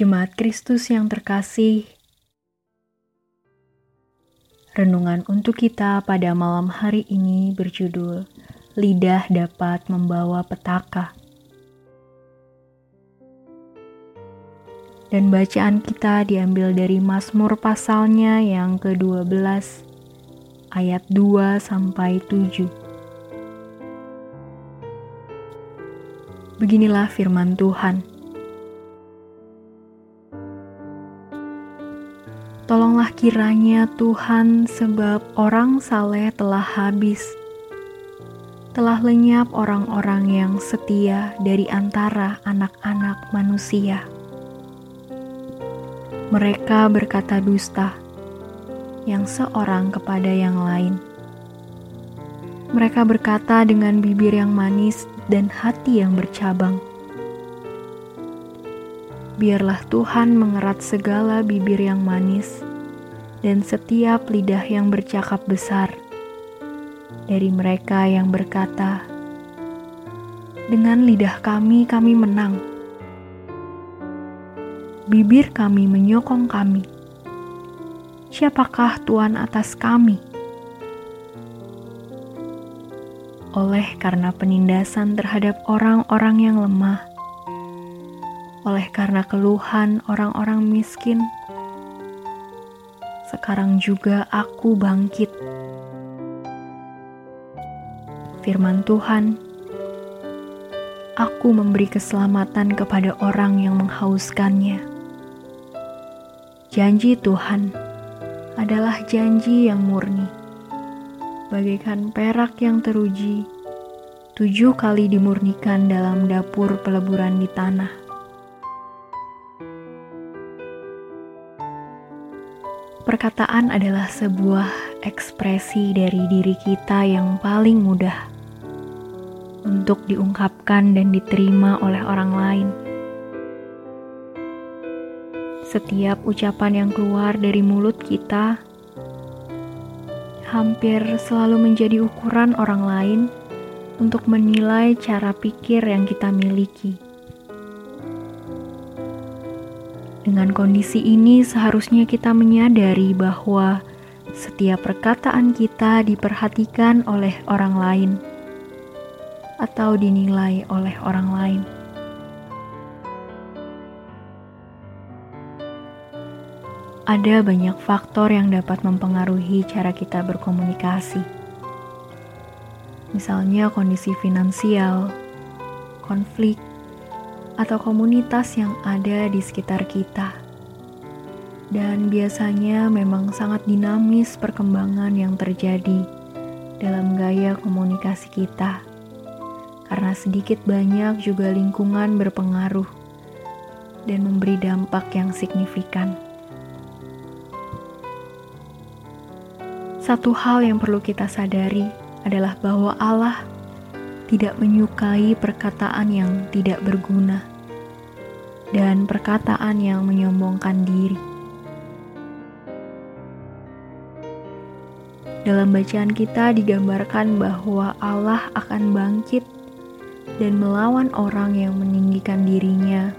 Jemaat Kristus yang terkasih, renungan untuk kita pada malam hari ini berjudul "Lidah Dapat Membawa Petaka". Dan bacaan kita diambil dari Mazmur pasalnya yang ke-12 ayat 2 sampai 7. Beginilah firman Tuhan. Kiranya Tuhan sebab orang saleh telah habis. Telah lenyap orang-orang yang setia dari antara anak-anak manusia. Mereka berkata dusta, yang seorang kepada yang lain. Mereka berkata dengan bibir yang manis dan hati yang bercabang. Biarlah Tuhan mengerat segala bibir yang manis dan setiap lidah yang bercakap besar dari mereka yang berkata, "Dengan lidah kami, kami menang." bibir kami menyokong kami. Siapakah Tuhan atas kami? Oleh karena penindasan terhadap orang-orang yang lemah, oleh karena keluhan orang-orang miskin, sekarang juga aku bangkit. Firman Tuhan, aku memberi keselamatan kepada orang yang menghauskannya Janji Tuhan adalah janji yang murni, bagaikan perak yang teruji, tujuh kali dimurnikan dalam dapur peleburan di tanah. Perkataan adalah sebuah ekspresi dari diri kita yang paling mudah untuk diungkapkan dan diterima oleh orang lain setiap ucapan yang keluar dari mulut kita hampir selalu menjadi ukuran orang lain untuk menilai cara pikir yang kita miliki. Dengan kondisi ini, seharusnya kita menyadari bahwa setiap perkataan kita diperhatikan oleh orang lain atau dinilai oleh orang lain. Ada banyak faktor yang dapat mempengaruhi cara kita berkomunikasi. Misalnya kondisi finansial, konflik, atau komunitas yang ada di sekitar kita. Dan biasanya memang sangat dinamis perkembangan yang terjadi dalam gaya komunikasi kita. Karena sedikit banyak juga lingkungan berpengaruh dan memberi dampak yang signifikan. Satu hal yang perlu kita sadari adalah bahwa Allah tidak menyukai perkataan yang tidak berguna dan perkataan yang menyombongkan diri. Dalam bacaan kita digambarkan bahwa Allah akan bangkit dan melawan orang yang meninggikan dirinya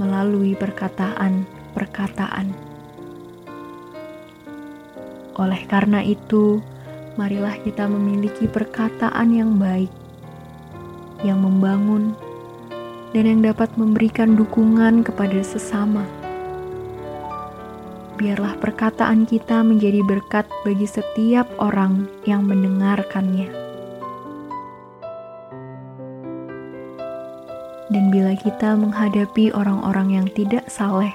melalui perkataan-perkataan. Oleh karena itu, marilah kita memiliki perkataan yang baik, yang membangun, dan yang dapat memberikan dukungan kepada sesama. Biarlah perkataan kita menjadi berkat bagi setiap orang yang mendengarkannya. Dan bila kita menghadapi orang-orang yang tidak saleh,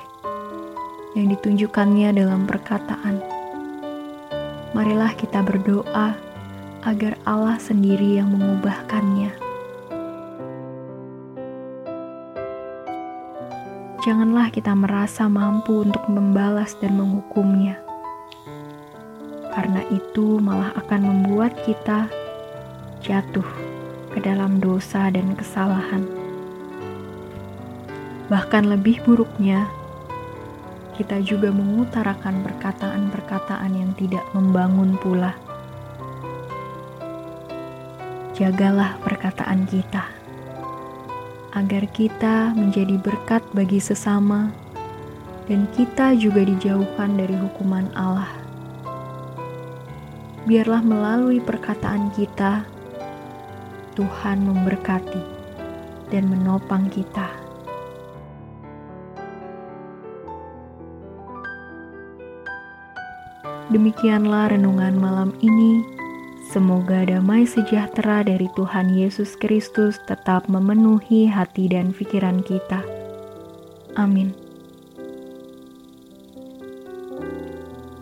yang ditunjukkannya dalam perkataan, marilah kita berdoa agar Allah sendiri yang mengubahkannya. Janganlah kita merasa mampu untuk membalas dan menghukumnya, karena itu malah akan membuat kita jatuh ke dalam dosa dan kesalahan. Bahkan lebih buruknya, kita juga mengutarakan perkataan-perkataan yang tidak membangun pula. Jagalah perkataan kita, agar kita menjadi berkat bagi sesama dan kita juga dijauhkan dari hukuman Allah. Biarlah melalui perkataan kita, Tuhan memberkati dan menopang kita. Demikianlah renungan malam ini. Semoga damai sejahtera dari Tuhan Yesus Kristus tetap memenuhi hati dan pikiran kita. Amin.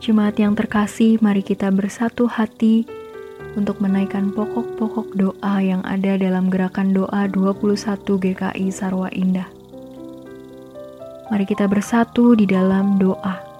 Jemaat yang terkasih, mari kita bersatu hati untuk menaikkan pokok-pokok doa yang ada dalam gerakan doa 21 GKI Sarwa Indah. Mari kita bersatu di dalam doa.